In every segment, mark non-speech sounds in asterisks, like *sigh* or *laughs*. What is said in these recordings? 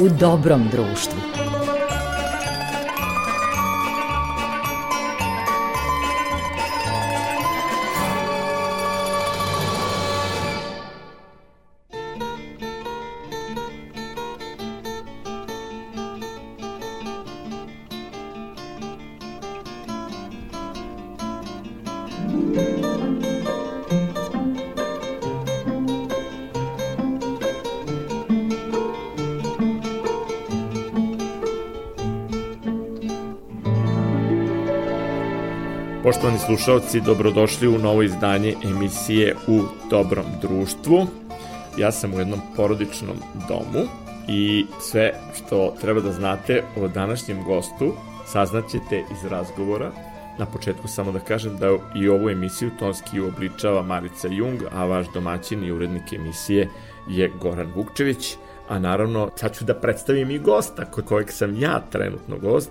u dobrom društvu. Slušalci, dobrodošli u novo izdanje emisije U dobrom društvu. Ja sam u jednom porodičnom domu i sve što treba da znate o današnjem gostu saznaćete iz razgovora. Na početku samo da kažem da i ovu emisiju tonski uobličava Marica Jung, a vaš domaćin i urednik emisije je Goran Vukčević, a naravno sad ću da predstavim i gosta kojeg sam ja trenutno gost,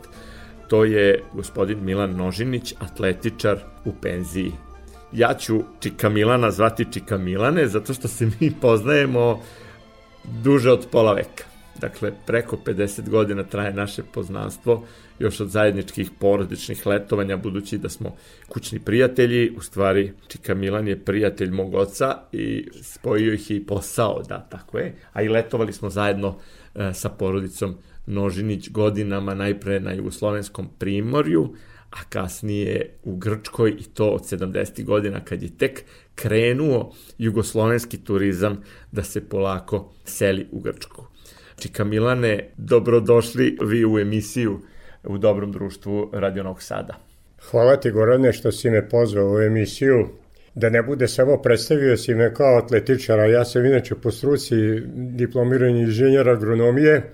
to je gospodin Milan Nožinić, atletičar u penziji. Ja ću Čika Milana zvati Čika Milane, zato što se mi poznajemo duže od pola veka. Dakle, preko 50 godina traje naše poznanstvo, još od zajedničkih porodičnih letovanja, budući da smo kućni prijatelji, u stvari Čika Milan je prijatelj mog oca i spojio ih i posao, da, tako je, a i letovali smo zajedno e, sa porodicom Nožinić godinama najpre na jugoslovenskom primorju, a kasnije u Grčkoj i to od 70. godina kad je tek krenuo jugoslovenski turizam da se polako seli u Grčku. Čika Milane, dobrodošli vi u emisiju u Dobrom društvu Radio Novog Sada. Hvala ti Gorane što si me pozvao u emisiju. Da ne bude samo predstavio si me kao atletičara, ja sam inače po struci diplomiran inženjer agronomije,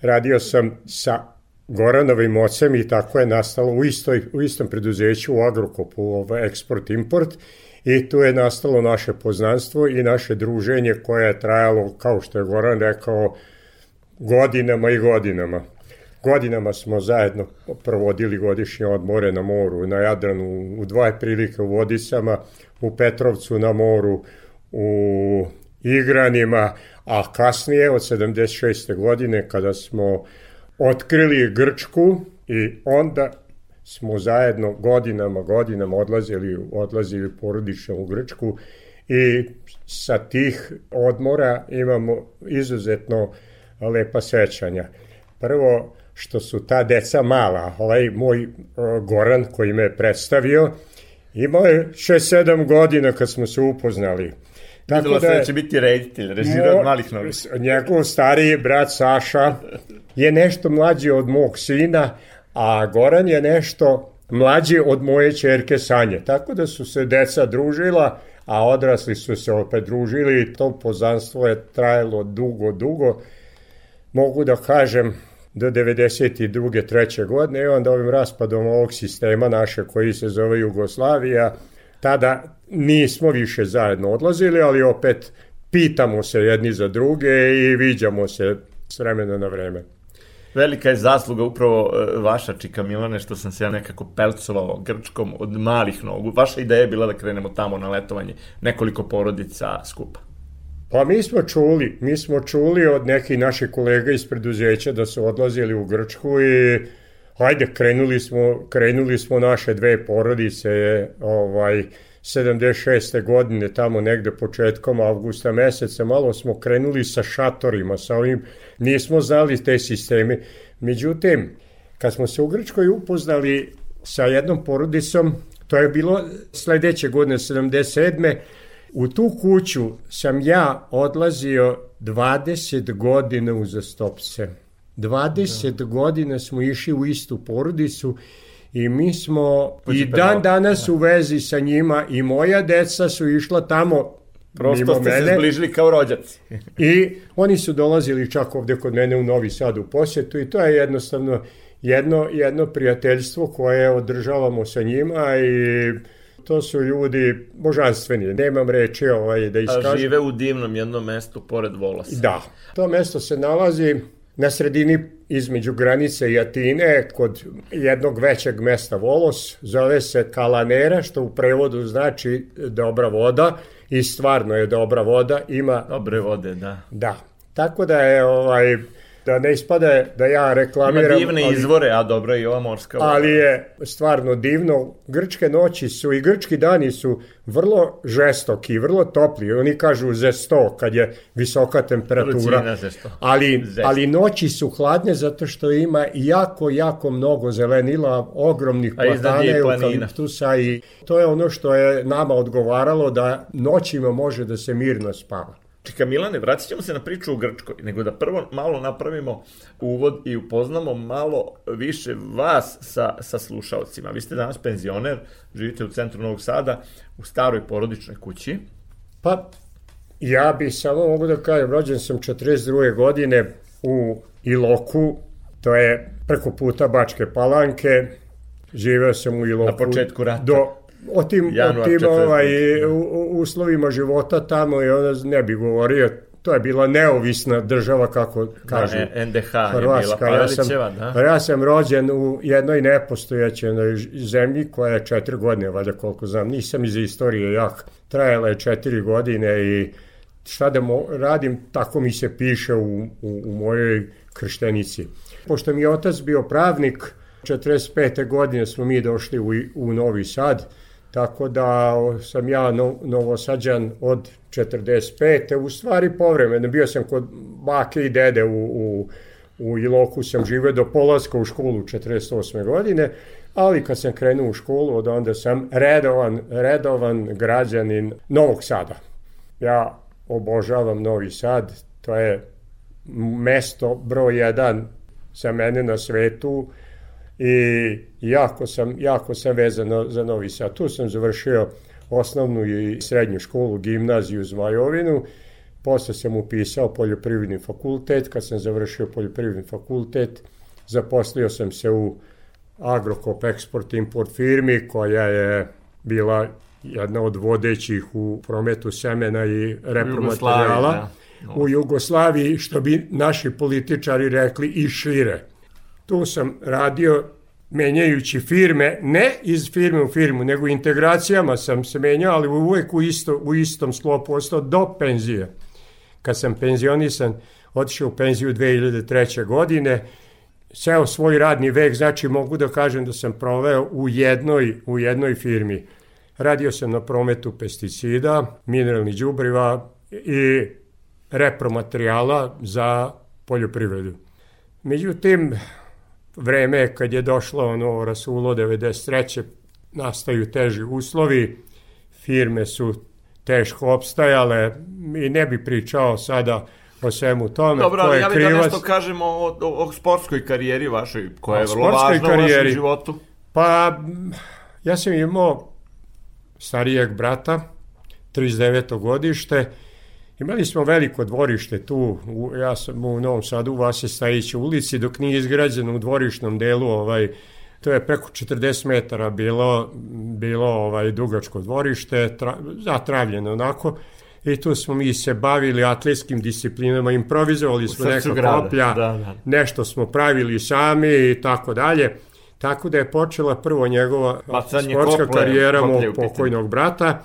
radio sam sa Goranovim ocem i tako je nastalo u, istoj, u istom preduzeću u Agrokopu ovaj, eksport-import i tu je nastalo naše poznanstvo i naše druženje koje je trajalo, kao što je Goran rekao, godinama i godinama. Godinama smo zajedno provodili godišnje odmore na moru, na Jadranu, u dva prilike u Vodicama, u Petrovcu na moru, u igranima, a kasnije od 76. godine kada smo otkrili Grčku i onda smo zajedno godinama, godinama odlazili, odlazili porodično u Grčku i sa tih odmora imamo izuzetno lepa sećanja. Prvo, što su ta deca mala, ovaj moj Goran koji me je predstavio, imao je 6-7 godina kad smo se upoznali. Tako Videlo da, se da će biti reditelj, režira od malih nogu. Njegov stariji brat Saša je nešto mlađi od mog sina, a Goran je nešto mlađi od moje čerke Sanje. Tako da su se deca družila, a odrasli su se opet družili i to pozanstvo je trajalo dugo, dugo. Mogu da kažem do 92. treće godine i onda ovim raspadom ovog sistema naše koji se zove Jugoslavija, tada nismo više zajedno odlazili, ali opet pitamo se jedni za druge i viđamo se s vremena na vreme. Velika je zasluga upravo e, vaša, Čika Milane, što sam se ja nekako pelcovao Grčkom od malih nogu. Vaša ideja je bila da krenemo tamo na letovanje, nekoliko porodica skupa. Pa mi smo čuli, mi smo čuli od nekih naših kolega iz preduzeća da su odlazili u Grčku i hajde, krenuli smo, krenuli smo naše dve porodice, ovaj, 76. godine, tamo negde početkom avgusta meseca, malo smo krenuli sa šatorima, sa ovim, nismo znali te sisteme. Međutim, kad smo se u Grčkoj upoznali sa jednom porodicom, to je bilo sledeće godine, 77. U tu kuću sam ja odlazio 20 godina uzastopce. 20 da. godina smo išli u istu porodicu i mi smo Pođi i dan danas da. u vezi sa njima i moja deca su išla tamo Prosto mimo ste mene. se zbližili kao rođaci. I oni su dolazili čak ovde kod mene u Novi Sad u posjetu i to je jednostavno jedno, jedno prijateljstvo koje održavamo sa njima i to su ljudi božanstveni, nemam reči ovaj, da iskažem. A žive u divnom jednom mestu pored Volasa. Da, to mesto se nalazi na sredini između granice i Atine kod jednog većeg mesta Volos, zove se Kalanera, što u prevodu znači dobra voda i stvarno je dobra voda, ima... Dobre vode, da. Da, tako da je ovaj, da ne ispade da ja reklamiram. Ima divne ali, izvore, a dobro je i ova morska voda. Ali je stvarno divno. Grčke noći su i grčki dani su vrlo žestoki, vrlo topli. Oni kažu ze 100 kad je visoka temperatura. Ali, ali noći su hladne zato što ima jako, jako mnogo zelenila, ogromnih platana, eukaliptusa i to je ono što je nama odgovaralo da noćima može da se mirno spava. Čeka Milane, vratit ćemo se na priču u Grčkoj, nego da prvo malo napravimo uvod i upoznamo malo više vas sa, sa slušalcima. Vi ste danas penzioner, živite u centru Novog Sada, u staroj porodičnoj kući. Pa, ja bi samo mogu da kažem, rođen sam 42. godine u Iloku, to je preko puta Bačke Palanke, živeo sam u Iloku. Na početku rata. Do o tim, o tim ovaj, u, uslovima života tamo i onda ne bi govorio to je bila neovisna država, kako kažu. Da, NDH Hrvatska. je bila ja sam, da? Ja sam rođen u jednoj nepostojaćenoj zemlji koja je četiri godine, valjda koliko znam. Nisam iz istorije jak. Trajala je četiri godine i šta da mo, radim, tako mi se piše u, u, u mojoj krštenici. Pošto mi je otac bio pravnik, 45. godine smo mi došli u, u Novi Sad, Tako da sam ja no, novosađan od 45. U stvari povremeno. Bio sam kod bake i dede u, u, u Iloku, sam živeo do polaska u školu 48. godine, ali kad sam krenuo u školu, od onda sam redovan, redovan građanin Novog Sada. Ja obožavam Novi Sad, to je mesto broj jedan za mene na svetu, i jako sam, jako sam vezan za Novi Sad. Tu sam završio osnovnu i srednju školu, gimnaziju Zmajovinu, posle sam upisao poljoprivredni fakultet, kad sam završio poljoprivredni fakultet, zaposlio sam se u Agrokop Export Import firmi koja je bila jedna od vodećih u prometu semena i repromaterijala da. u Jugoslaviji, što bi naši političari rekli i šire. Tu sam radio menjajući firme, ne iz firme u firmu, nego integracijama sam se menjao, ali uvek u, isto, u istom sklopu ostao do penzije. Kad sam penzionisan, otišao u penziju 2003. godine, ceo svoj radni vek, znači mogu da kažem da sam proveo u jednoj, u jednoj firmi. Radio sam na prometu pesticida, mineralnih đubriva i repromaterijala za poljoprivredu. Međutim, vreme kad je došlo ono Rasulo 93. nastaju teži uslovi, firme su teško opstajale i ne bi pričao sada o svemu tome. Dobro, ali ja bih da nešto kažemo o, o, o sportskoj karijeri vašoj, koja je vrlo važna karijeri. u vašem životu. Pa, ja sam imao starijeg brata, 39. godište, Imali smo veliko dvorište tu, ja sam u Novom Sadu u Vase Stajića ulici, dok nije izgrađeno u dvorišnom delu, ovaj, to je preko 40 metara bilo, bilo ovaj dugačko dvorište, tra, zatravljeno onako, i tu smo mi se bavili atletskim disciplinama, improvizovali smo neka grada. koplja, da, da. nešto smo pravili sami i tako dalje. Tako da je počela prvo njegova Bacanje sportska kople, karijera mog pokojnog brata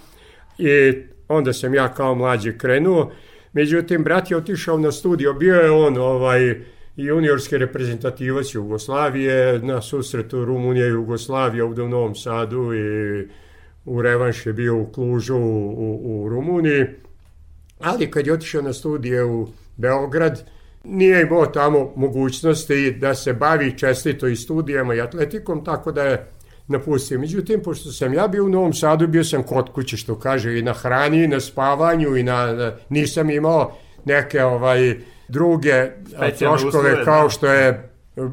i Onda sam ja kao mlađi krenuo. Međutim, brat je otišao na studio, bio je on ovaj, juniorski reprezentativac Jugoslavije, na susretu Rumunija i Jugoslavija u Novom Sadu i u revanš je bio u Klužu u, u Rumuniji. Ali kad je otišao na studije u Beograd, nije imao tamo mogućnosti da se bavi čestito i studijama i atletikom, tako da je napustio. Međutim, pošto sam ja bio u Novom Sadu, bio sam kod kuće, što kaže, i na hrani, i na spavanju, i na, na nisam imao neke ovaj druge troškove kao da. što je,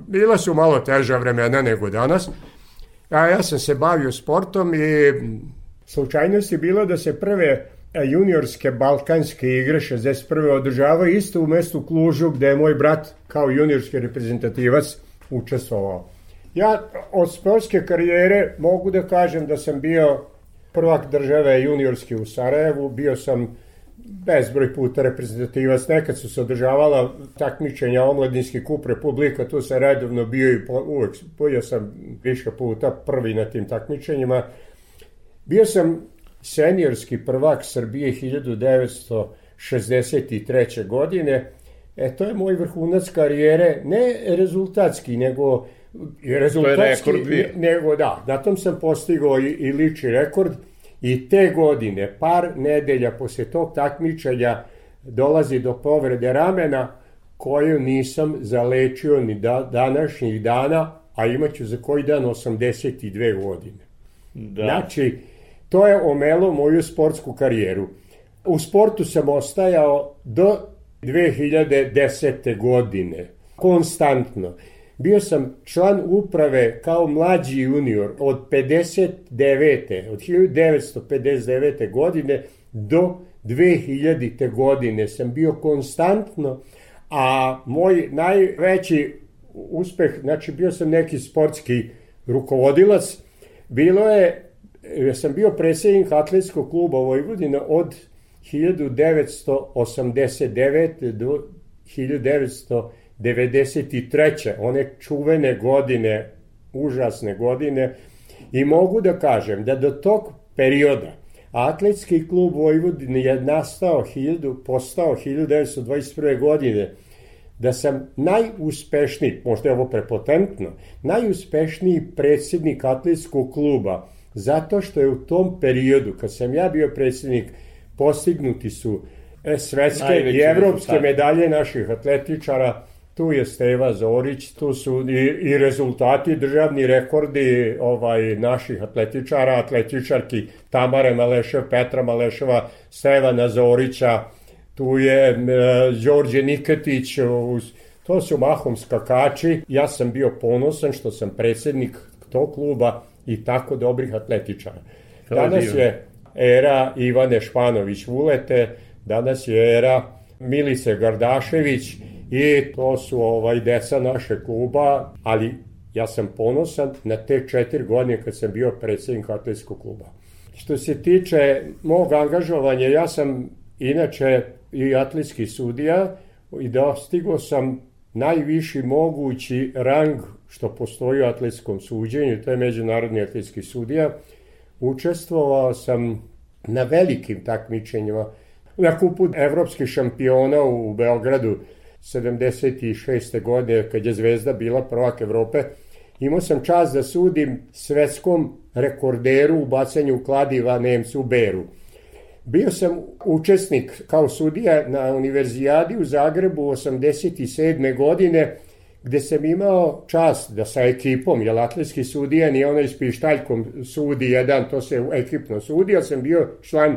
bila su malo teža vremena nego danas. A ja sam se bavio sportom i slučajnost je bilo da se prve juniorske balkanske igre 61. održavaju isto u mestu Klužu gde je moj brat kao juniorski reprezentativac učestvovao. Ja od sportske karijere mogu da kažem da sam bio prvak države juniorski u Sarajevu, bio sam bezbroj puta reprezentativac, nekad su se održavala takmičenja omladinski kup Republika, tu sam redovno bio i po, uvek, bio sam viška puta prvi na tim takmičenjima. Bio sam seniorski prvak Srbije 1963. godine, E, to je moj vrhunac karijere, ne rezultatski, nego rezultatski, ne, nego da, na tom sam postigao i, i liči rekord i te godine, par nedelja posle tog takmičanja dolazi do povrede ramena koju nisam zalečio ni da, današnjih dana, a imaću za koji dan 82 godine. Da. Znači, to je omelo moju sportsku karijeru. U sportu sam ostajao do 2010. godine, konstantno. Bio sam član uprave kao mlađi junior od 59. od 1959. godine do 2000. godine sam bio konstantno, a moj najveći uspeh, znači bio sam neki sportski rukovodilac, bilo je, ja sam bio predsjednik atletskog kluba Vojvodina od 1989. do 1993. one čuvene godine, užasne godine i mogu da kažem da do tog perioda Atletski klub Vojvodine je nastao 1000, postao 1921. godine da sam najuspešniji, možda je ovo prepotentno, najuspešniji predsjednik atletskog kluba zato što je u tom periodu, kad sam ja bio predsjednik, postignuti su e, svetske Najveći i evropske rezultat. medalje naših atletičara, tu je Steva Zorić, tu su i, i rezultati, državni rekordi ovaj naših atletičara, atletičarki Tamare Malešev, Petra Maleševa, Stevana Zorića, tu je e, Đorđe Niketić, to su mahom skakači. Ja sam bio ponosan što sam predsednik tog kluba i tako dobrih atletičara. Danas je era Ivane Španović-Vulete, danas je era Milice Gardašević i to su ovaj deca naše kluba, ali ja sam ponosan na te četiri godine kad sam bio predsednik atletskog kluba. Što se tiče mog angažovanja, ja sam inače i atletski sudija i dostigo sam najviši mogući rang što postoji u atletskom suđenju, to je Međunarodni atletski sudija. Učestvovao sam na velikim takmičenjima, na kupu evropskih šampiona u Beogradu 76. godine, kad je Zvezda bila prvak Evrope, imao sam čast da sudim svetskom rekorderu u bacanju kladiva Nemcu Beru. Bio sam učesnik kao sudija na univerzijadi u Zagrebu 87. godine, gde sam imao čast da sa ekipom, jer atletski sudija nije onaj s pištaljkom sudi jedan, to se ekipno sudi, ja sam bio član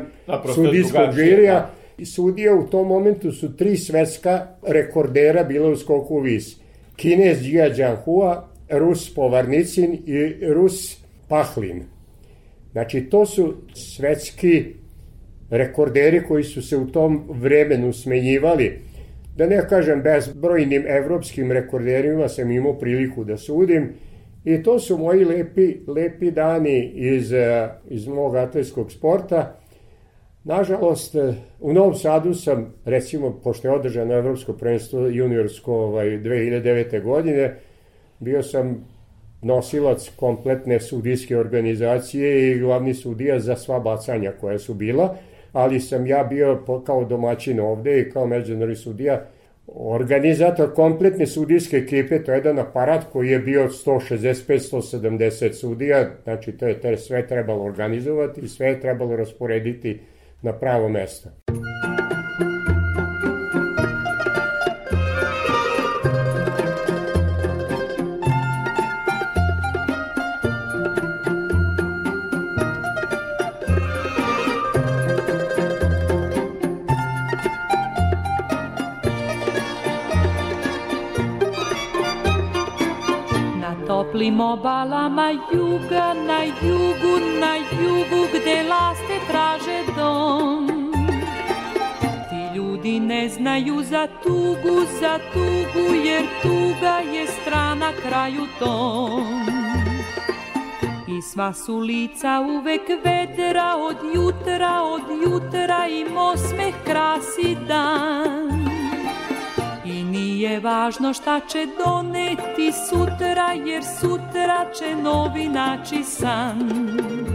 sudijskog žirija, da. I sudija u tom momentu su tri svetska rekordera bila u skoku vis. Kinez Đija Đanhua, Rus Povarnicin i Rus Pahlin. Znači, to su svetski rekorderi koji su se u tom vremenu smenjivali. Da ne kažem, bezbrojnim evropskim rekorderima sam imao priliku da sudim i to su moji lepi, lepi dani iz, iz mog atletskog sporta. Nažalost, u Novom Sadu sam, recimo, pošto je održano Evropsko prvenstvo juniorsko ovaj, 2009. godine, bio sam nosilac kompletne sudijske organizacije i glavni sudija za sva bacanja koja su bila ali sam ja bio kao domaćin ovde i kao međunarodni sudija organizator kompletne sudijske ekipe, to je jedan aparat koji je bio 165-170 sudija, znači to je, to je sve trebalo organizovati sve je trebalo rasporediti na pravo mesto. toplim obalama juga, na jugu, na jugu, ne znaju za tugu, za tugu, jer tuga je strana kraju tom. I sva su lica uvek vedra od jutra, od jutra im osmeh krasi dan. Nije važno šta će doneti sutra, jer sutra će novi naći san.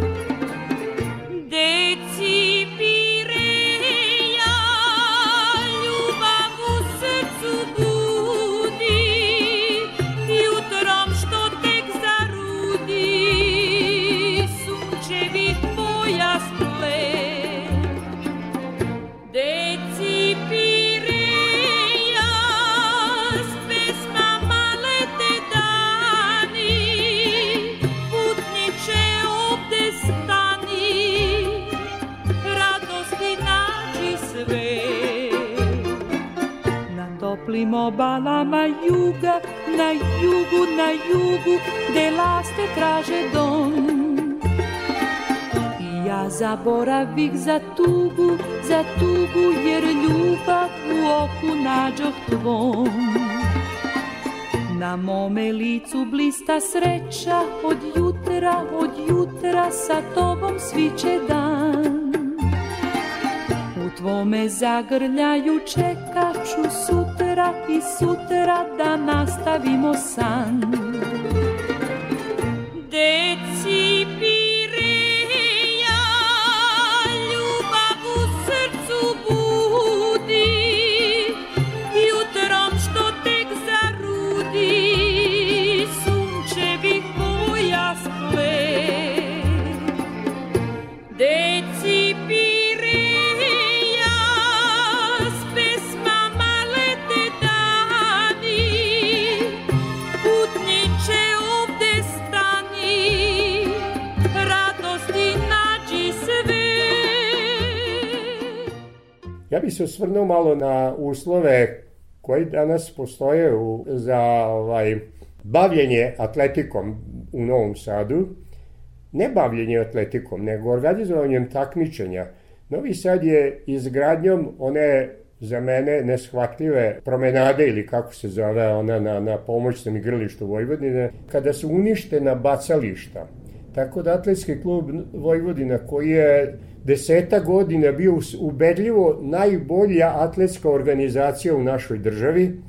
Na toplim obalama juga Na jugu, na jugu Gde laste traže dom. I ja zaboravih za tugu Za tugu jer ljubav u oku nađoh tvom. Na mome licu blista sreća Od jutra, od jutra Sa tobom sviće dan tvome zagrljaju čekaću sutra I sutra da nastavimo san. Deci bih se osvrnuo malo na uslove koji danas postoje u, za ovaj, bavljenje atletikom u Novom Sadu. Ne bavljenje atletikom, nego organizovanjem takmičenja. Novi Sad je izgradnjom one za mene neshvatljive promenade ili kako se zove ona na, na pomoćnom igralištu Vojvodine, kada su uništena bacališta. Tako da atletski klub Vojvodina koji je deseta godina bio ubedljivo najbolja atletska organizacija u našoj državi,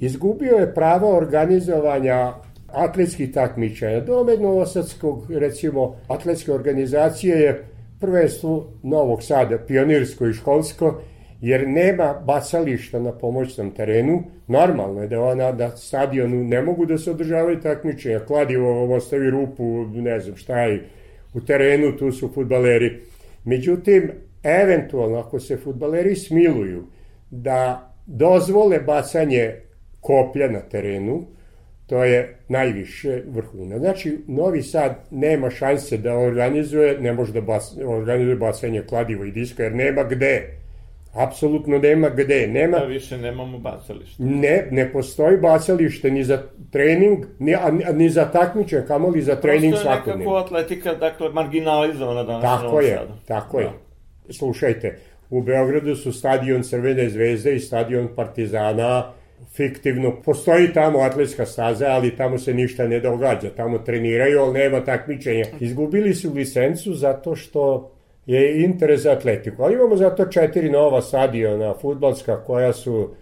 izgubio je pravo organizovanja atletskih takmičenja. Domed Novosadskog, recimo, atletske organizacije je prvenstvo Novog Sada, pionirsko i školsko, jer nema bacališta na pomoćnom terenu, normalno je da ona na stadionu ne mogu da se održavaju takmičenja, kladivo ostavi rupu, ne znam šta je, u terenu tu su futbaleri Međutim, eventualno ako se futbaleri smiluju da dozvole bacanje koplja na terenu, to je najviše vrhuna. Znači, Novi Sad nema šanse da organizuje, ne može da bas, organizuje bacanje kladiva i diska, jer nema gde. Apsolutno nema gde. Nema, da više nemamo bacalište. Ne, ne postoji bacalište ni za trening, ni, a, ni za takmiče, kamo li za trening svakodnevno. Prosto je nekako atletika, dakle, marginalizovana danas tako je, Sadu. Tako da. je. Slušajte, u Beogradu su stadion Crvene zvezde i stadion Partizana fiktivno. Postoji tamo atletska staza, ali tamo se ništa ne događa. Tamo treniraju, ali nema takmičenja. *laughs* Izgubili su licencu zato što je interes za atletiku. Ali imamo zato četiri nova stadiona futbalska koja su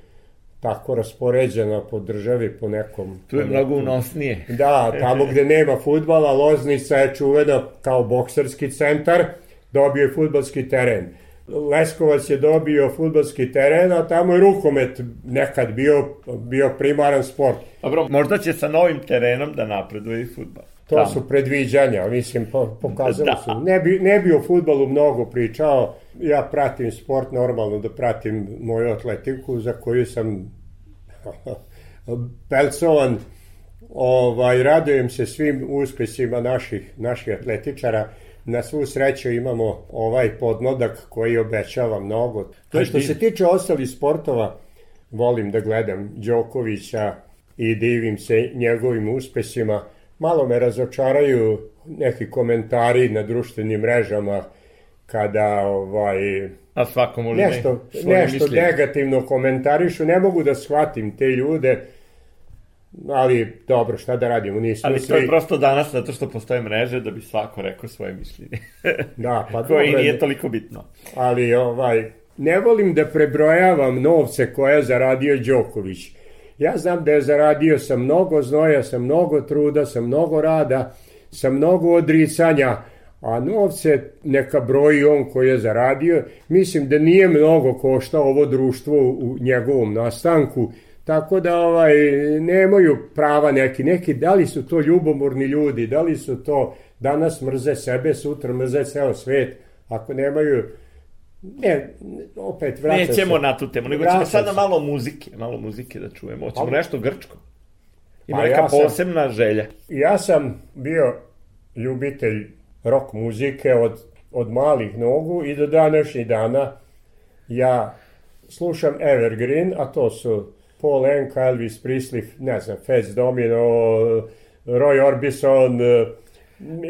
tako raspoređena po državi, po nekom... Tu je mnogo unosnije. *laughs* Da, tamo gde nema futbala, Loznica je čuvena kao bokserski centar, dobio je futbalski teren. Leskovac je dobio futbalski teren, a tamo je rukomet nekad bio, bio primaran sport. Dobro, možda će sa novim terenom da napreduje i futbal. To tamo. su predviđanja, mislim, pokazali da. su. Ne bi, ne bi o futbalu mnogo pričao, ja pratim sport normalno da pratim moju atletiku za koju sam *laughs* pelcovan, ovaj, radujem se svim uspesima naših, naših atletičara, na svu sreću imamo ovaj podnodak koji obećava mnogo. To što se tiče ostalih sportova, volim da gledam Đokovića i divim se njegovim uspesima, Malo me razočaraju neki komentari na društvenim mrežama kada ovaj a svako može nešto nešto misli. negativno komentarišu, ne mogu da shvatim te ljude. Ali dobro, šta da radimo, nismo Ali to je prosto danas zato što postoje mreže da bi svako rekao svoje mišljenje. da, pa *laughs* Koje dobro, nije toliko bitno. Ali ovaj ne volim da prebrojavam novce koje je zaradio Đoković Ja znam da je zaradio sa mnogo znoja, sa mnogo truda, sa mnogo rada, sa mnogo odricanja, a novce neka broji on koji je zaradio. Mislim da nije mnogo košta ovo društvo u njegovom nastanku, tako da ovaj, nemaju prava neki. Neki, da li su to ljubomorni ljudi, da li su to danas mrze sebe, sutra mrze ceo svet, ako nemaju Ne, opet vraća Nećemo se. na tu temu, nego ćemo sada malo muzike, malo muzike da čujemo. Hoćemo pa, nešto grčko. Ima pa neka ja posebna sam, želja. Ja sam bio ljubitelj rock muzike od, od malih nogu i do današnjih dana ja slušam Evergreen, a to su Paul Enka, Elvis Presley, ne znam, Fats Domino, Roy Orbison,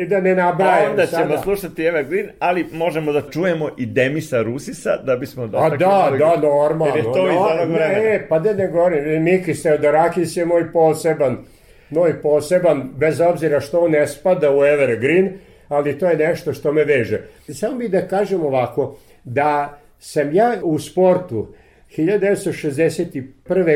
da ne nabrajam Onda ćemo sada. slušati Evergreen, ali možemo da čujemo i Demisa Rusisa da bismo A dotakli da, malo- da, normalno. Jer je to iz no, onog vremena. Ne, pa da ne govorim, Miki Steodorakis je moj poseban, moj poseban, bez obzira što on ne spada u Evergreen, ali to je nešto što me veže. Samo bi da kažem ovako, da sam ja u sportu 1961.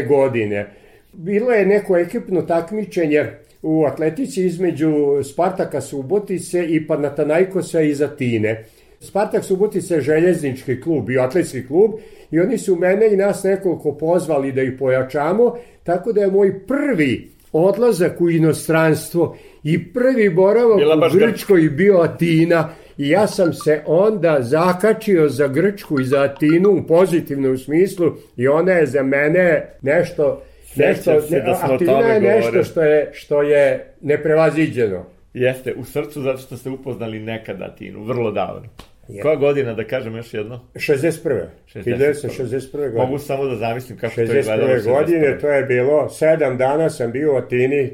godine, bilo je neko ekipno takmičenje u atletici između Spartaka Subotice i Panathinaikosa iz Atine. Spartak Subotica je željeznički klub i atletski klub i oni su mene i nas nekoliko pozvali da ih pojačamo, tako da je moj prvi odlazak u inostranstvo i prvi boravak u. Grčkoj bio Atina i ja sam se onda zakačio za Grčku i za Atinu u pozitivnom smislu i ona je za mene nešto nešto se da smo o Atina tome je nešto govorili. što je što je neprevaziđeno. Jeste, u srcu zato što ste upoznali nekada Atinu, vrlo davno. Je. Koja godina, da kažem još jedno? 61. 61. 1961. godine. Mogu samo da zamislim kako to je gledalo. 61. godine, to je bilo, sedam dana sam bio u Atini,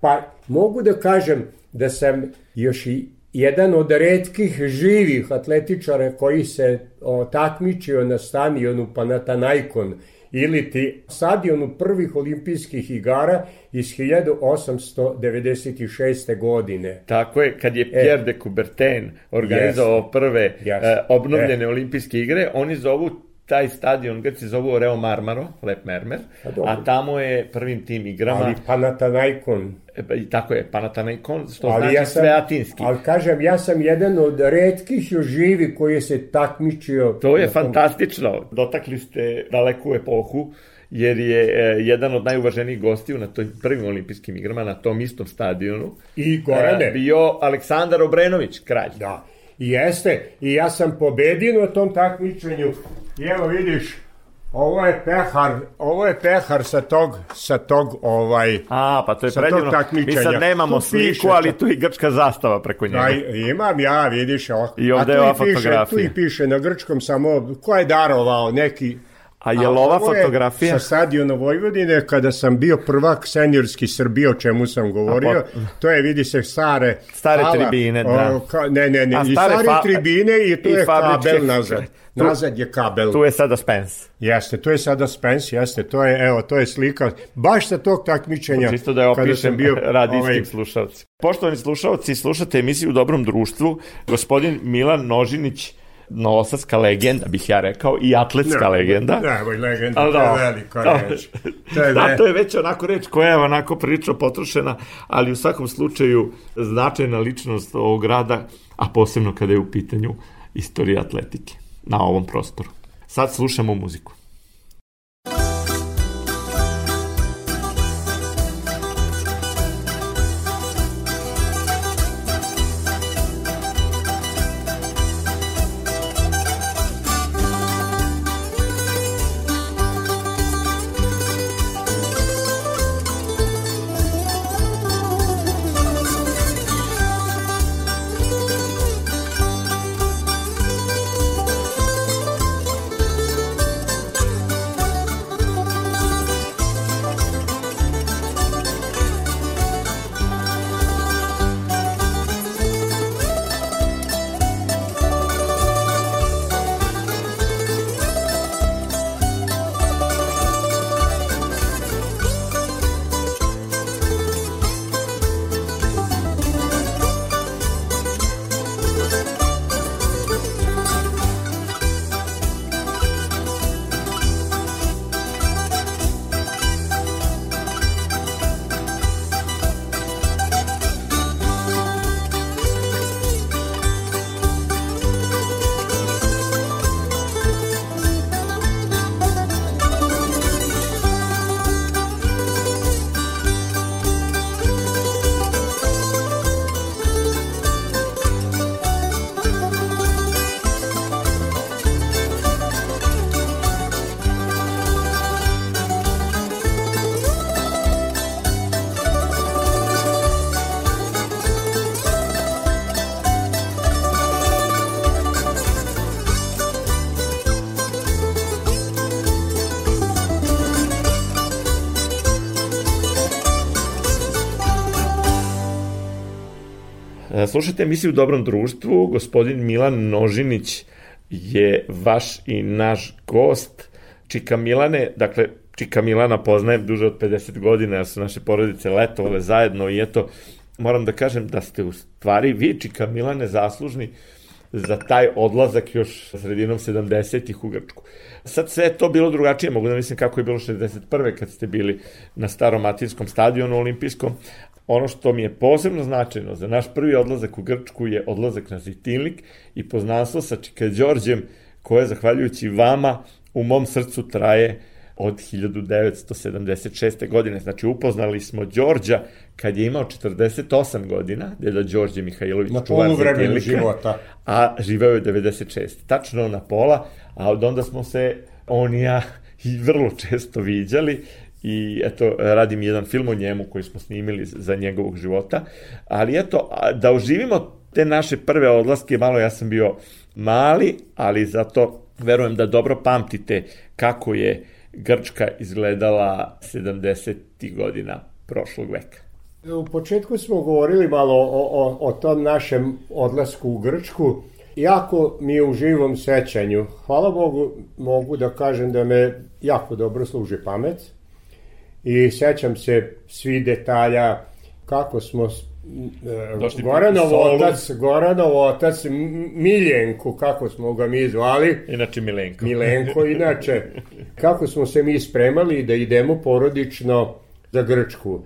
pa mogu da kažem da sam još i jedan od redkih živih atletičara koji se o, takmičio na stadionu Panathinaikon ili ti stadionu prvih olimpijskih igara iz 1896. godine. Tako je, kad je Pierre de Coubertin organizovao prve Jeste. e, obnovljene olimpijske igre, oni zovu taj stadion, Grci zovu Reo Marmaro, Lep Mermer, Pa dobro. a tamo je prvim tim igrama, Ali Panathinaikon e, pa tako je, Panathinaikon, što Ali znači ja sam, sve atinski. Ali kažem, ja sam jedan od redkih još živi koji se takmičio. To je tom- fantastično. Dotakli ste daleku epohu, jer je e, jedan od najuvaženijih gostiju na toj prvim olimpijskim igrama, na tom istom stadionu, I Gorane. e, bio Aleksandar Obrenović, kralj. Da. I jeste. I ja sam pobedio na tom takmičenju. I evo vidiš, ovo je pehar, ovo je pehar sa tog, sa tog ovaj... A, pa to je predivno. Mi sad nemamo Tu sliku, piše ali tu i grčka zastava preko njega. Aj, imam ja, vidiš, ovako. I ovde je ova fotografija. Tu i piše na grčkom samo ko je darovao neki A je li ova je fotografija? Sa stadiona Vojvodine, kada sam bio prvak seniorski Srbije, o čemu sam govorio, to je, vidi se, stare... Stare hala, tribine, da. o, ka, ne, ne, ne, A i stare stare fa- tribine i tu i je kabel nazad. *laughs* Tu- Nazad je kabel. Tu je sada Spence. Jeste, to je sada Spence, jeste, to je, evo, to je slika, baš sa tog takmičenja. Čisto da je kada opišem sam bio, *laughs* radijskim ovaj, slušalci. Poštovani slušalci, slušate emisiju u Dobrom društvu. Gospodin Milan Nožinić, novosadska legenda, bih ja rekao, i atletska legenda. Ne, moj legenda, Ali to je da. velika Da. reč. To je, *laughs* da, to je već onako reč koja je onako prilično potrošena, ali u svakom slučaju značajna ličnost ovog grada, a posebno kada je u pitanju istorija atletike na ovom prostoru. Sad slušamo muziku. Slušajte emisiju u Dobrom društvu, gospodin Milan Nožinić je vaš i naš gost. Čika Milane, dakle, Čika Milana poznajem duže od 50 godina, jer su naše porodice letovale zajedno i eto, moram da kažem da ste u stvari vi, Čika Milane, zaslužni za taj odlazak još sredinom 70-ih u Grčku. Sad sve je to bilo drugačije, mogu da mislim kako je bilo 61. kad ste bili na starom Atinskom stadionu olimpijskom. Ono što mi je posebno značajno za naš prvi odlazak u Grčku je odlazak na Zitinlik i poznanstvo sa Čika Đorđem, koje, zahvaljujući vama, u mom srcu traje od 1976. godine. Znači, upoznali smo Đorđa kad je imao 48 godina, deda Đorđe Mihajlović, na polu vremenu života. A živeo je 96. Tačno na pola, a od onda smo se on i ja i vrlo često viđali i eto, radim jedan film o njemu koji smo snimili za njegovog života, ali eto, da oživimo te naše prve odlaske, malo ja sam bio mali, ali zato verujem da dobro pamtite kako je Grčka izgledala 70. godina prošlog veka. U početku smo govorili malo o, o, o tom našem odlasku u Grčku. Jako mi je u živom sećanju. Hvala Bogu, mogu da kažem da me jako dobro služi pamet. I sećam se svi detalja kako smo Došli Goranov otac, Goranov otac Miljenku, kako smo ga mi zvali. Inače Milenko. Milenko, *laughs* inače. Kako smo se mi spremali da idemo porodično za Grčku.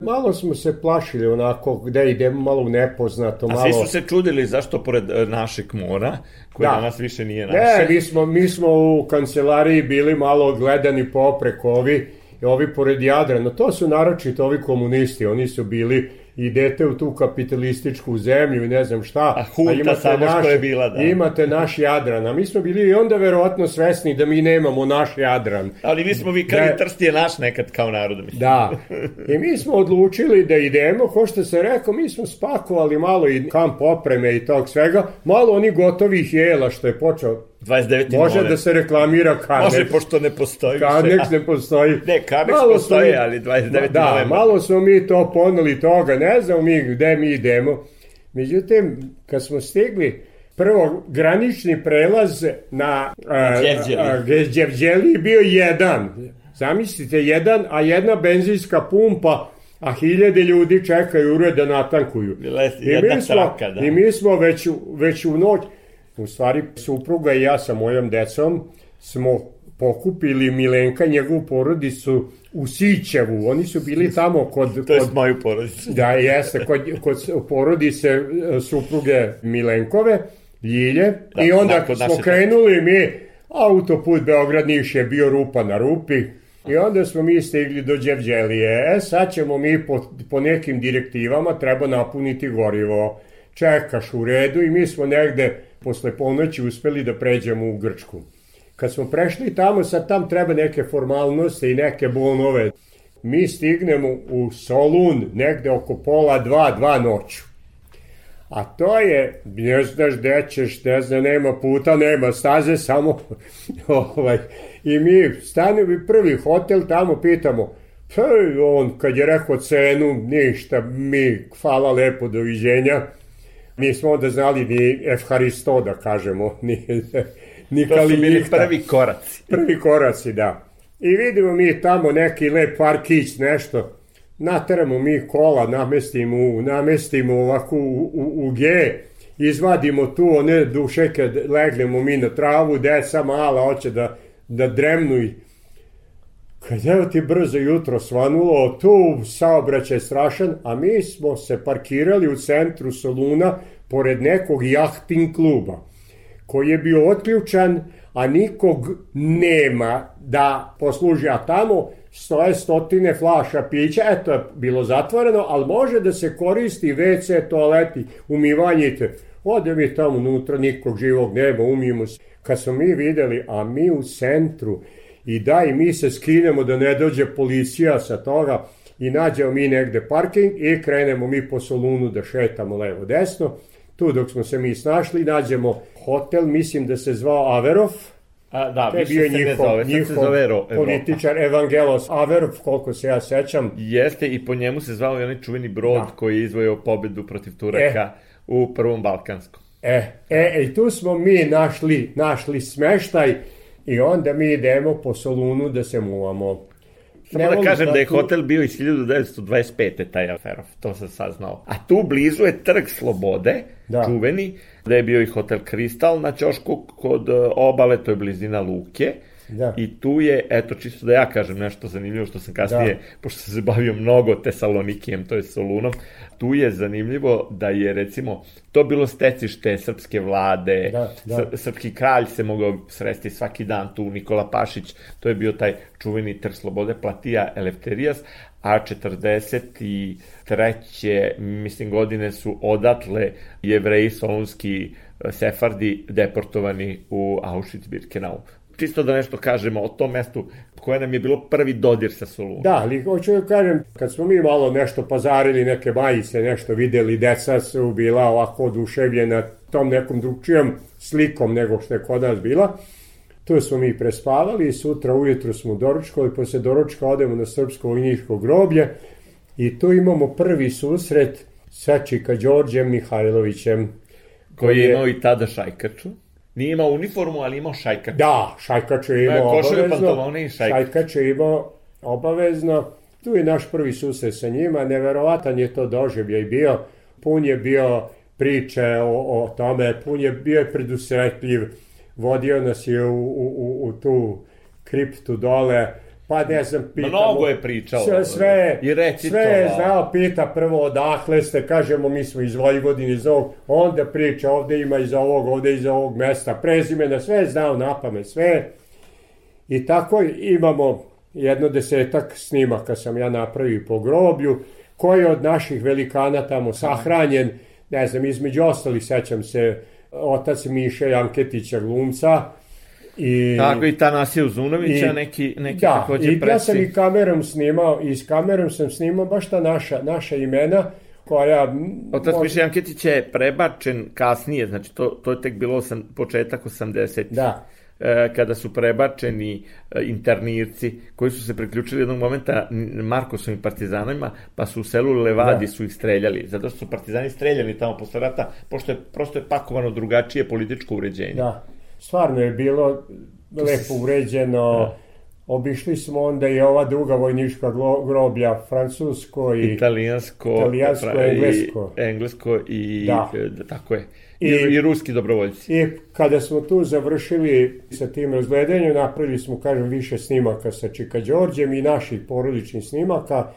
Malo smo se plašili onako gde idemo, malo u nepoznato. Malo... A svi su se čudili zašto pored e, našeg mora, koji da. danas više nije naše. Ne, mi smo, mi smo u kancelariji bili malo gledani popreko ovi, ovi pored Jadrana. To su naročito ovi komunisti, oni su bili idete u tu kapitalističku zemlju i ne znam šta. A hunta a imate samo naš, što je bila, da. Imate naš Jadran, a mi smo bili i onda verovatno svesni da mi nemamo naš Jadran. Ali mi smo vikali da, Trst je naš nekad kao narod. Mislim. Da, i mi smo odlučili da idemo, ko što se rekao, mi smo spakovali malo i kamp opreme i tog svega, malo oni gotovih jela što je počeo 29. Može moment. da se reklamira Karnex. Može, pošto ne postoji. Karnex ne *laughs* postoji. Ne, Karnex malo postoji, mi, ali 29. Da, novembar. malo smo mi to poneli toga, ne znamo mi gde mi idemo. Međutim, kad smo stigli, prvo granični prelaz na Đevđeli bio jedan. Zamislite, jedan, a jedna benzinska pumpa a hiljade ljudi čekaju ure da natankuju. I mi smo, traka, da. I mi smo već, već u noć, U stvari, supruga i ja sa mojom decom smo pokupili Milenka, njegovu porodicu u Sićevu. Oni su bili tamo kod... *laughs* To je kod, moju porodicu. Da, jeste, kod, kod porodice e, supruge Milenkove, Ljilje. Da, I onda smo krenuli mi, autoput Beograd-Niš je bio rupa na rupi, I onda smo mi stigli do Đevđelije. E, sad ćemo mi po, po nekim direktivama treba napuniti gorivo. Čekaš u redu i mi smo negde posle ponoći uspeli da pređemo u Grčku. Kad smo prešli tamo, sad tam treba neke formalnosti i neke bonove. Mi stignemo u Solun negde oko pola dva, dva noću. A to je, ne znaš gde ćeš, ne zna, nema puta, nema staze, *laughs* samo ovaj. I mi stanemo i prvi hotel tamo pitamo, pa on kad je rekao cenu, ništa, mi, hvala lepo, doviđenja. Nismo onda znali ni Efharisto da kažemo, *laughs* ni, ni To su bili prvi koraci. *laughs* Prvi koraci, da. I vidimo mi tamo neki lep parkić, nešto. Nateramo mi kola, namestimo, namestimo ovako u, u, u G, izvadimo tu one duše kad legnemo mi na travu, deca mala hoće da, da dremnu i Kad evo ti brzo jutro svanulo, tu saobraćaj strašan, a mi smo se parkirali u centru Soluna pored nekog jahting kluba, koji je bio otključan, a nikog nema da posluži, a tamo stoje stotine flaša pića, eto je bilo zatvoreno, ali može da se koristi WC, toaleti, umivanjite. Ode mi tamo unutra, nikog živog nema, umijemo se. Kad smo mi videli, a mi u centru, i da i mi se skinemo da ne dođe policija sa toga i nađemo mi negde parking i krenemo mi po Solunu da šetamo levo desno. Tu dok smo se mi snašli nađemo hotel, mislim da se zvao Averov, A, da, to je bio njihov, zove, njihov zove političar Evangelos Averov, koliko se ja sećam. Jeste, i po njemu se zvao onaj čuveni brod da. koji je izvojao pobedu protiv Turaka. E, u Prvom Balkanskom. E, e, i tu smo mi našli, našli smeštaj i onda mi idemo po Solunu da se muvamo. Samo da kažem da je hotel bio iz 1925. taj Aferov, to sam saznao. A tu blizu je Trg Slobode, da. čuveni, da je bio i hotel Kristal na Ćošku kod e, obale, to je blizina Luke. Da. I tu je, eto, čisto da ja kažem nešto zanimljivo što sam kasnije, da. pošto sam se bavio mnogo Tesalonikijem, to je Solunom, tu je zanimljivo da je, recimo, to bilo stecište srpske vlade, da, da. srpski kralj se mogao sresti svaki dan tu, Nikola Pašić, to je bio taj čuveni trg slobode, Platija Elefterijas, a 43. mislim godine su odatle jevreji solunski sefardi deportovani u Auschwitz-Birkenau čisto da nešto kažemo o tom mestu koje nam je bilo prvi dodir sa Solunom. Da, ali hoću da kažem, kad smo mi malo nešto pazarili, neke majice, nešto videli, deca su bila ovako oduševljena tom nekom drugčijom slikom nego što je kod nas bila. Tu smo mi prespavali i sutra ujutru smo doručkovali, posle doručka odemo na Srpsko vojničko groblje i tu imamo prvi susret sa Čika Đorđem Mihajlovićem. Koji je imao i tada šajkaču. Nije imao uniformu, ali imao šajkač. Da, šajkač je imao obavezno. pantalone i šajkač. Šajkač je imao obavezno. Tu je naš prvi susret sa njima. Neverovatan je to doživljaj bio. Pun je bio priče o, o tome, pun je bio je predusretljiv. Vodio nas je u, u, u, u tu kriptu dole pa ne znam, pita Mnogo je pričao. Sve, sve, i reci sve je znao, pita prvo odakle ste, kažemo mi smo iz Vojvodine, iz ovog, onda priča, ovde ima iz ovog, ovde iz ovog mesta, prezimena, sve je znao na pamet, sve. I tako imamo jedno desetak snimaka sam ja napravio po groblju, koji od naših velikana tamo sahranjen, ne znam, između ostali, sećam se, otac Miše Janketića glumca, I, Tako i Tanasija Uzunovića, i, neki, neki da, takođe i preci. ja sam i kamerom snimao, i s kamerom sam snimao baš ta naša, naša imena, koja... Otac može... Miša Janketić je prebačen kasnije, znači to, to je tek bilo sam, početak 80. Da e, kada su prebačeni e, internirci koji su se priključili jednog momenta Markosovim partizanima, pa su u selu Levadi da. su ih streljali, zato što su partizani streljali tamo posle rata, pošto je prosto je pakovano drugačije političko uređenje. Da stvarno je bilo lepo uređeno. Da. Obišli smo onda i ova druga vojnička groblja, francusko i italijansko, italijansko pra, englesko. I, englesko i da. da. tako je. I, I, I ruski dobrovoljci. I kada smo tu završili sa tim razgledanjem, napravili smo, kažem, više snimaka sa Čika Đorđem i naših porodičnih snimaka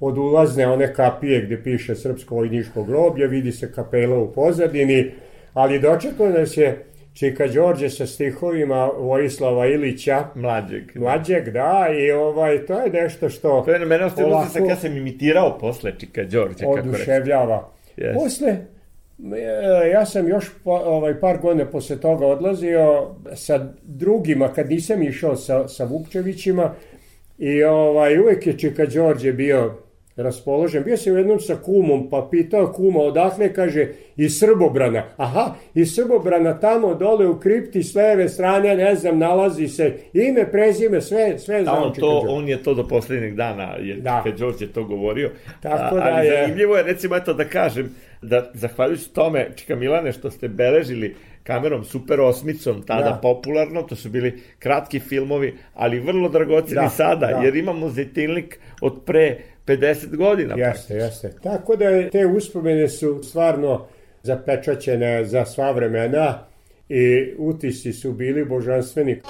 od ulazne one kapije gde piše Srpsko vojničko groblje, vidi se kapela u pozadini, ali dočekao nas je Čika Đorđe sa stihovima Vojislava Ilića. Mlađeg. Mlađeg, da, i ovaj, to je nešto što... To je na mene ostavilo se ja sam imitirao posle Čika Đorđe. Oduševljava. Yes. Posle, e, ja sam još ovaj, par godina posle toga odlazio sa drugima, kad nisam išao sa, sa Vukčevićima, i ovaj, uvek je Čika Đorđe bio raspoložen. Bio sam jednom sa kumom, pa pitao kuma odakle, kaže, iz Srbobrana. Aha, iz Srbobrana tamo dole u kripti s leve strane, ne znam, nalazi se ime, prezime, sve, sve znam. On, to, on je to do poslednjeg dana, je, da. kad Đorđe to govorio. Tako da ali je... zanimljivo je, recimo, eto da kažem, da zahvaljujući tome, Čika Milane, što ste beležili kamerom Super osmicom, tada da. popularno, to su bili kratki filmovi, ali vrlo dragoceni da, sada, da. jer imamo zetilnik od pre 50 godina. Jeste, jeste. Tako da te uspomene su stvarno zapečaćene za sva vremena i utisi su bili božanstveni.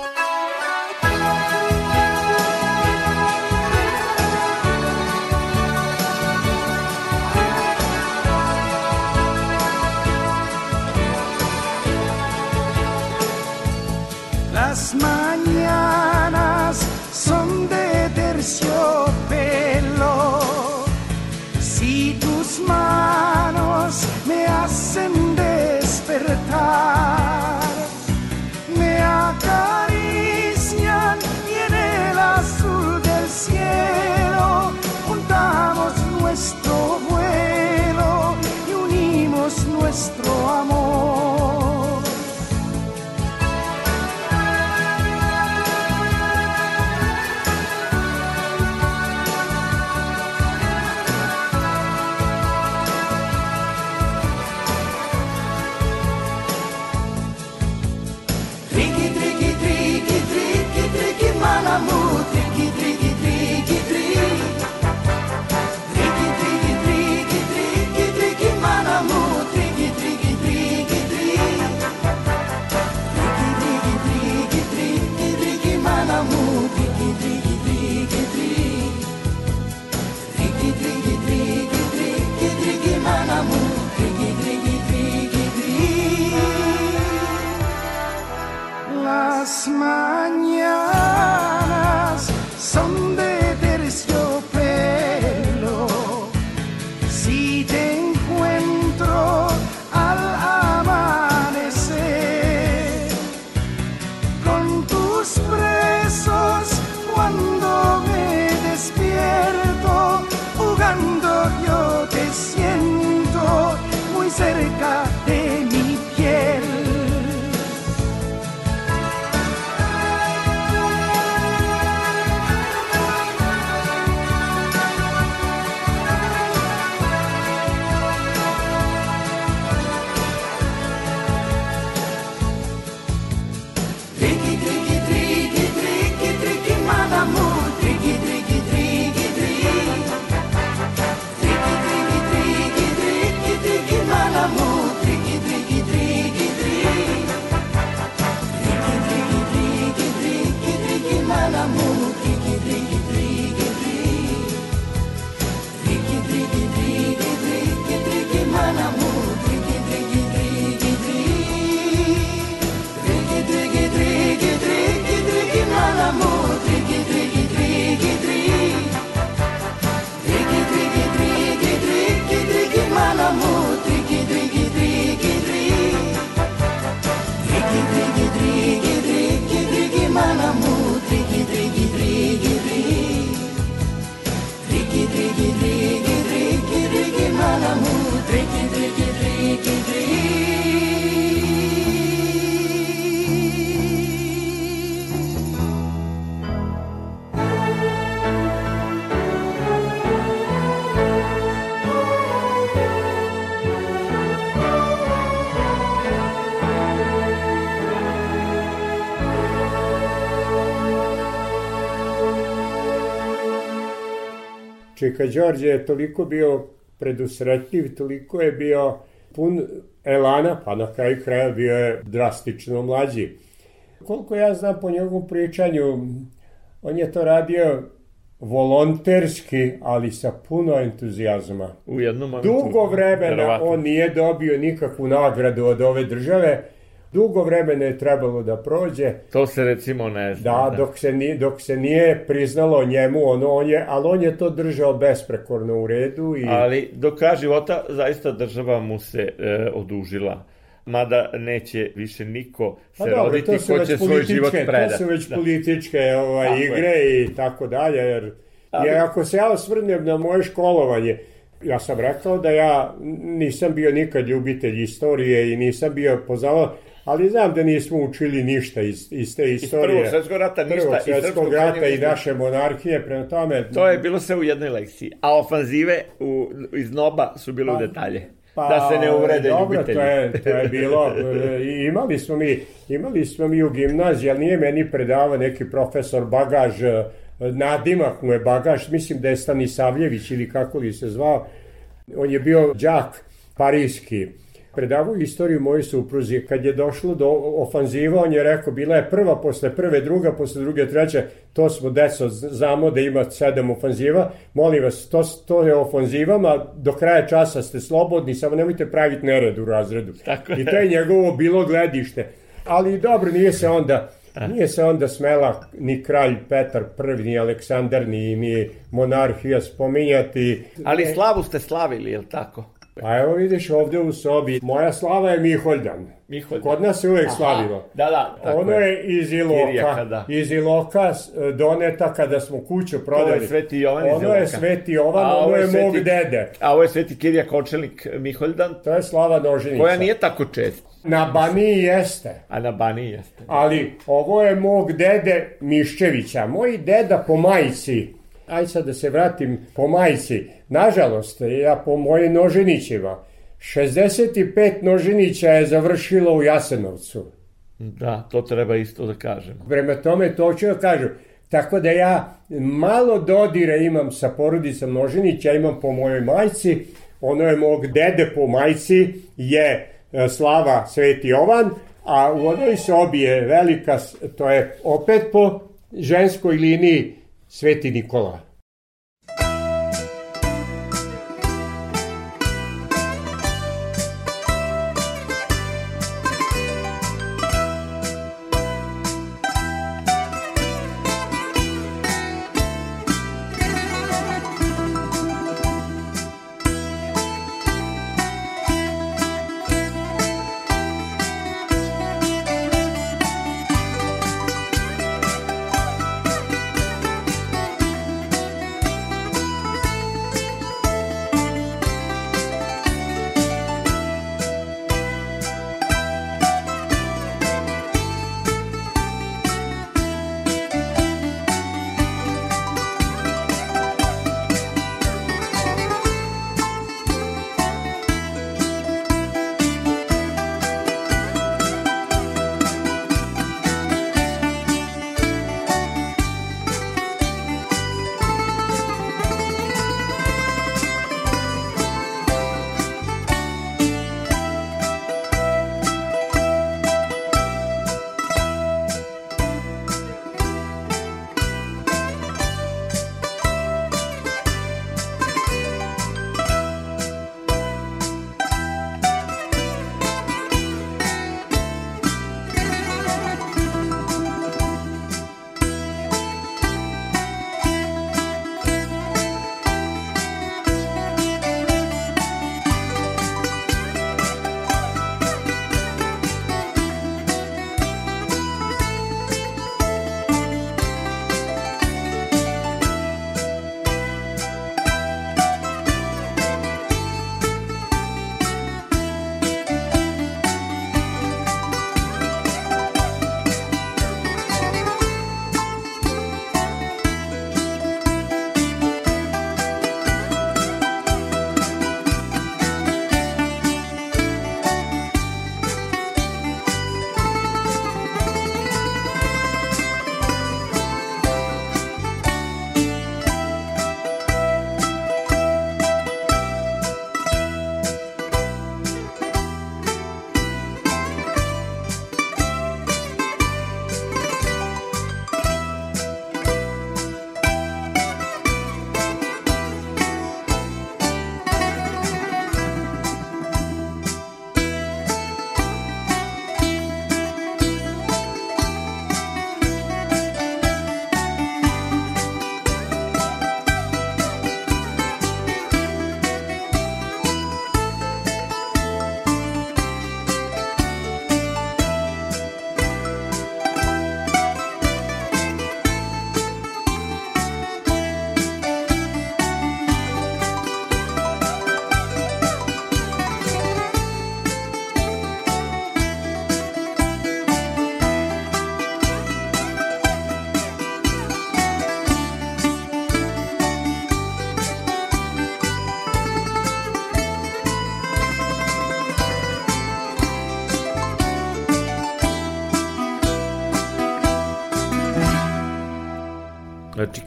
Cerca de Čika Đorđe je toliko bio predusretljiv, toliko je bio pun elana, pa na kraju kraja bio je drastično mlađi. Koliko ja znam po njegovom pričanju, on je to radio volonterski, ali sa puno entuzijazma. U jednom momentu. Dugo vremena on nije dobio nikakvu nagradu od ove države, dugo vremena je trebalo da prođe, To se recimo ne zna. Da, dok se, nije, dok se nije priznalo njemu, ono, on je, ali on je to držao besprekorno u redu i Ali do kraja života zaista država mu se e, odužila. Mada neće više niko se Pa dobro, roditi ko će svoj život predati. to su već Da. političke ovaj, Tako je. igre i tako dalje, jer, Ali- jer ako se ja osvrnem na moje školovanje, ja sam rekao da ja nisam bio nikad ljubitelj istorije i nisam bio poznavao, ali znam da nismo učili ništa iz, iz te Iz istorije. prvog svjetskog rata ništa. Prvog iz srpskog rata i naše monarhije, prema tome... To je bilo sve u jednoj lekciji. A ofanzive u, iz Noba su bile u detalje. da se ne uvrede Pa, dobro, ljubitelji. to je, to je bilo, i imali smo mi, imali smo mi u gimnaziji, ali nije meni predavao neki profesor Bagaž, nadimak mu je Bagaž, mislim da je Stanisavljević ili kako li se zvao, on je bio đak parijski, predavao istoriju moje supruzi. Kad je došlo do ofanziva, on je rekao, bila je prva, posle prve, druga, posle druge, treće, to smo deco, znamo da ima sedam ofanziva, molim vas, to, to je ofanzivama, do kraja časa ste slobodni, samo nemojte praviti nered u razredu. Tako I je. to je njegovo bilo gledište. Ali dobro, nije se onda Nije se onda smela ni kralj Petar I, ni Aleksandar, ni, ni monarhija spominjati. Ali slavu ste slavili, jel tako? Pa evo vidiš ovde u sobi, moja slava je Miholjdan. Miholjdan. Kod nas se uvek Aha, slavilo. Da, da, tako ono je. je iz Iloka, da. iz Iloka doneta kada smo kuću prodali. Sveti Jovan iz Ono je Iloka. Sveti Jovan, A ono ovo je, je mog Sveti- dede. A ovo je Sveti Kirija Kočelnik Miholjdan, To je slava Noženica. koja nije tako čest. Na Baniji jeste. A na Baniji jeste. Ali ovo je mog dede Miščevića. Moj deda po majici, aj sad da se vratim po majici, nažalost, ja po mojim noženićima, 65 noženića je završilo u Jasenovcu. Da, to treba isto da kažemo. Prema tome, to ću da kažu. Tako da ja malo dodira imam sa porodicom Noženića, imam po mojoj majci, ono je mog dede po majci, je e, Slava Sveti Jovan, a u onoj sobi je velika, to je opet po ženskoj liniji Sveti Nikola.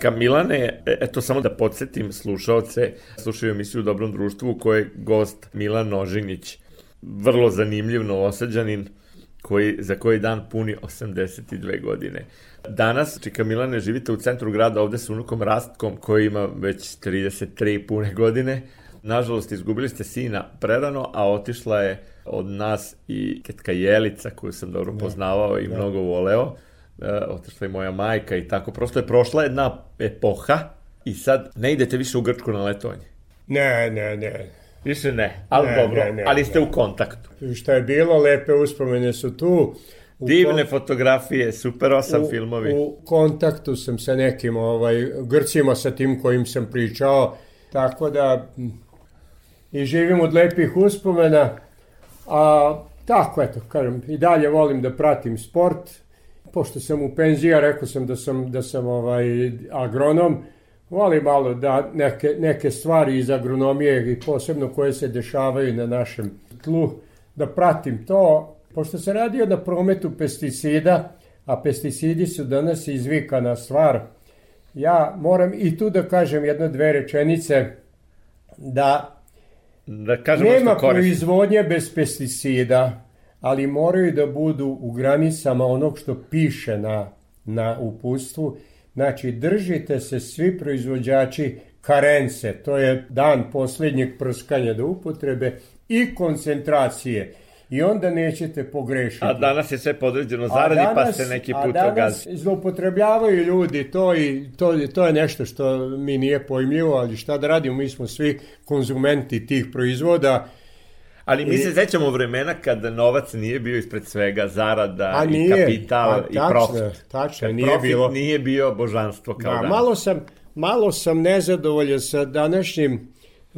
Čika Milane, e, eto samo da podsjetim slušaoce, slušaju emisiju u Dobrom društvu u kojoj je gost Milan Nožinić, vrlo zanimljiv novosađanin, koji, za koji dan puni 82 godine. Danas, Čika Milane, živite u centru grada ovde sa unukom Rastkom, koji ima već 33 pune godine. Nažalost, izgubili ste sina prerano, a otišla je od nas i tetka Jelica, koju sam dobro da. poznavao i da. mnogo voleo. E, otišla je moja majka i tako. Prosto je prošla jedna epoha i sad ne idete više u Grčku na letovanje. Ne, ne, ne. Više ne, ali ne, dobro, ne, ne, ali ste ne. u kontaktu. Šta je bilo, lepe uspomene su tu. U Divne fotografije, super osam u, filmovi. U kontaktu sam sa nekim ovaj, Grcima sa tim kojim sam pričao, tako da i živim od lepih uspomena, a tako eto, kažem, i dalje volim da pratim sport, pošto sam u penziji, rekao sam da sam, da sam ovaj, agronom, volim malo da neke, neke stvari iz agronomije i posebno koje se dešavaju na našem tlu, da pratim to, pošto se radi na prometu pesticida, a pesticidi su danas izvikana stvar, ja moram i tu da kažem jedno dve rečenice, da, da nema proizvodnje bez pesticida, ali moraju da budu u granicama onog što piše na, na upustvu. Znači, držite se svi proizvođači karence, to je dan posljednjeg prskanja do upotrebe i koncentracije i onda nećete pogrešiti. A danas je sve podređeno zaradi, pa danas, pa se neki put ogazi. A danas zloupotrebljavaju ljudi, to, i, to, to je nešto što mi nije pojmljivo, ali šta da radimo, mi smo svi konzumenti tih proizvoda, Ali mi I, se sećamo vremena kada novac nije bio ispred svega, zarada a nije, i kapital a, tačno, i profit. Tačno, nije profit bilo. nije bio božanstvo kao da, danas. Malo sam, malo sam nezadovoljan sa današnjim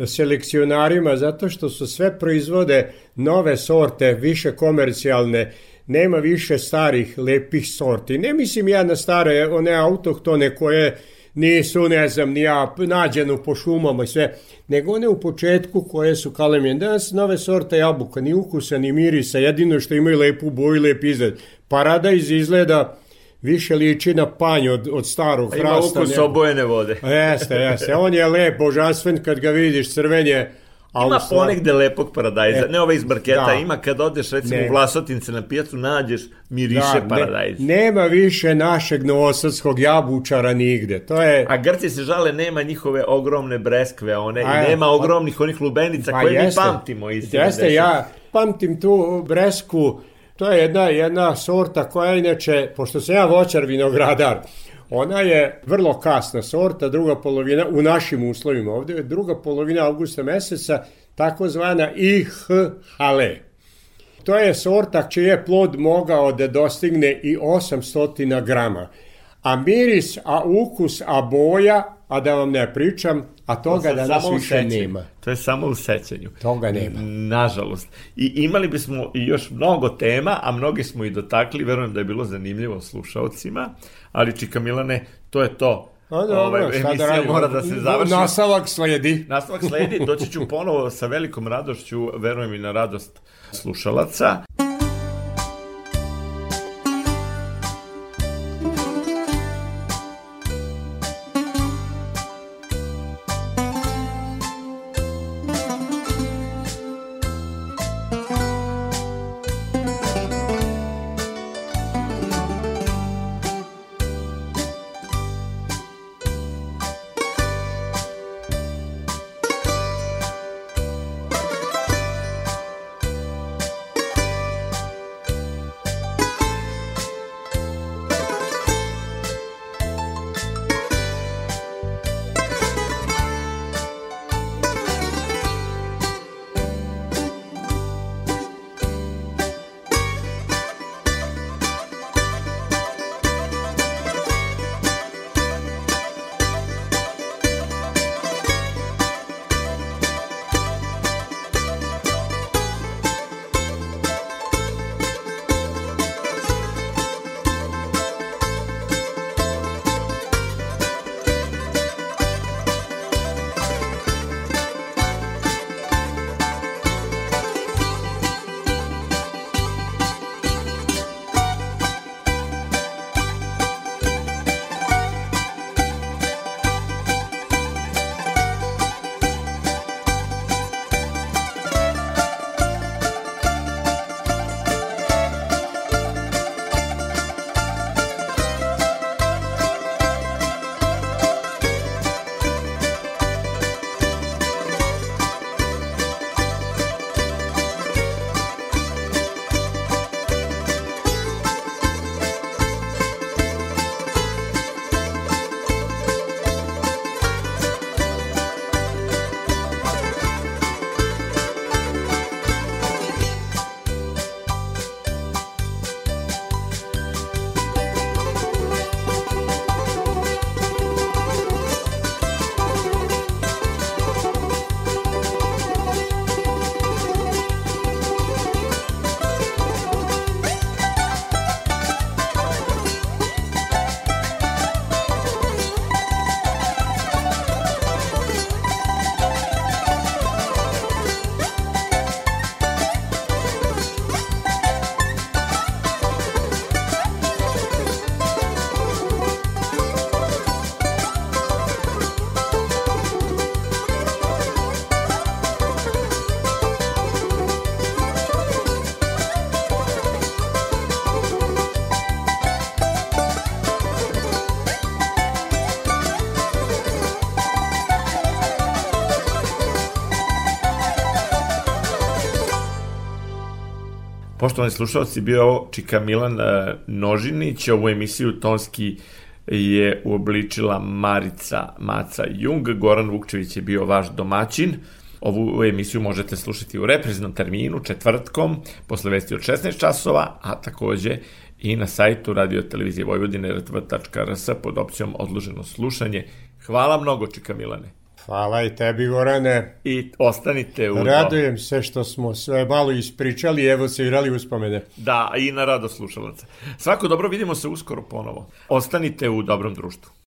selekcionarima zato što su sve proizvode nove sorte, više komercijalne, nema više starih lepih sorti. Ne mislim ja na stare, one autohtone koje nisu, ne znam, ni ja, nađenu po šumama i sve, nego one u početku koje su kalemljen. Danas nove sorte jabuka, ni ukusa, ni mirisa, jedino što imaju lepu boju i lep izgled. Paradajz izgleda više liči na panj od, od starog hrasta. Ima ukus obojene vode. Jeste, jeste. On je lep, božanstven kad ga vidiš crvenje, A ima ponegde lepog paradajza, e, ne ove iz marketa, da. ima kad odeš recimo ne. u Vlasotince na pijacu, nađeš miriše da, paradajz. Ne, nema više našeg novosadskog jabučara nigde, to je... A Grci se žale, nema njihove ogromne breskve, one, A, i nema ogromnih onih lubenica pa koje jeste, mi pamtimo iz Jeste, ja pamtim tu bresku, to je jedna, jedna sorta koja inače, pošto sam ja voćar vinogradar, Ona je vrlo kasna sorta, druga polovina, u našim uslovima ovde, druga polovina augusta meseca, takozvana IH hale. To je sorta čiji je plod mogao da dostigne i 800 grama. A miris, a ukus, a boja, a da vam ne pričam, a toga to danas više nema. To je samo u sećanju. Toga nema. Nažalost. I imali bismo još mnogo tema, a mnogi smo i dotakli, verujem da je bilo zanimljivo slušalcima, ali Čika Milane, to je to. A dobro, Ove, ovaj, emisija da mora da se završi. Nastavak sledi. Nastavak sledi, doći ću ponovo sa velikom radošću, verujem i na radost slušalaca. Poštovani slušalci, bio je ovo Čika Milan e, Nožinić, ovu emisiju tonski je uobličila Marica Maca Jung, Goran Vukčević je bio vaš domaćin. Ovu emisiju možete slušati u repreznom terminu, četvrtkom, posle vesti od 16 časova, a takođe i na sajtu radio televizije Vojvodine rtv.rs pod opcijom odloženo slušanje. Hvala mnogo, Čika Milane. Hvala i tebi, Gorane. I ostanite u... Radujem se što smo sve malo ispričali, evo se igrali uspomene. Da, i na rado slušalaca. Svako dobro, vidimo se uskoro ponovo. Ostanite u dobrom društvu.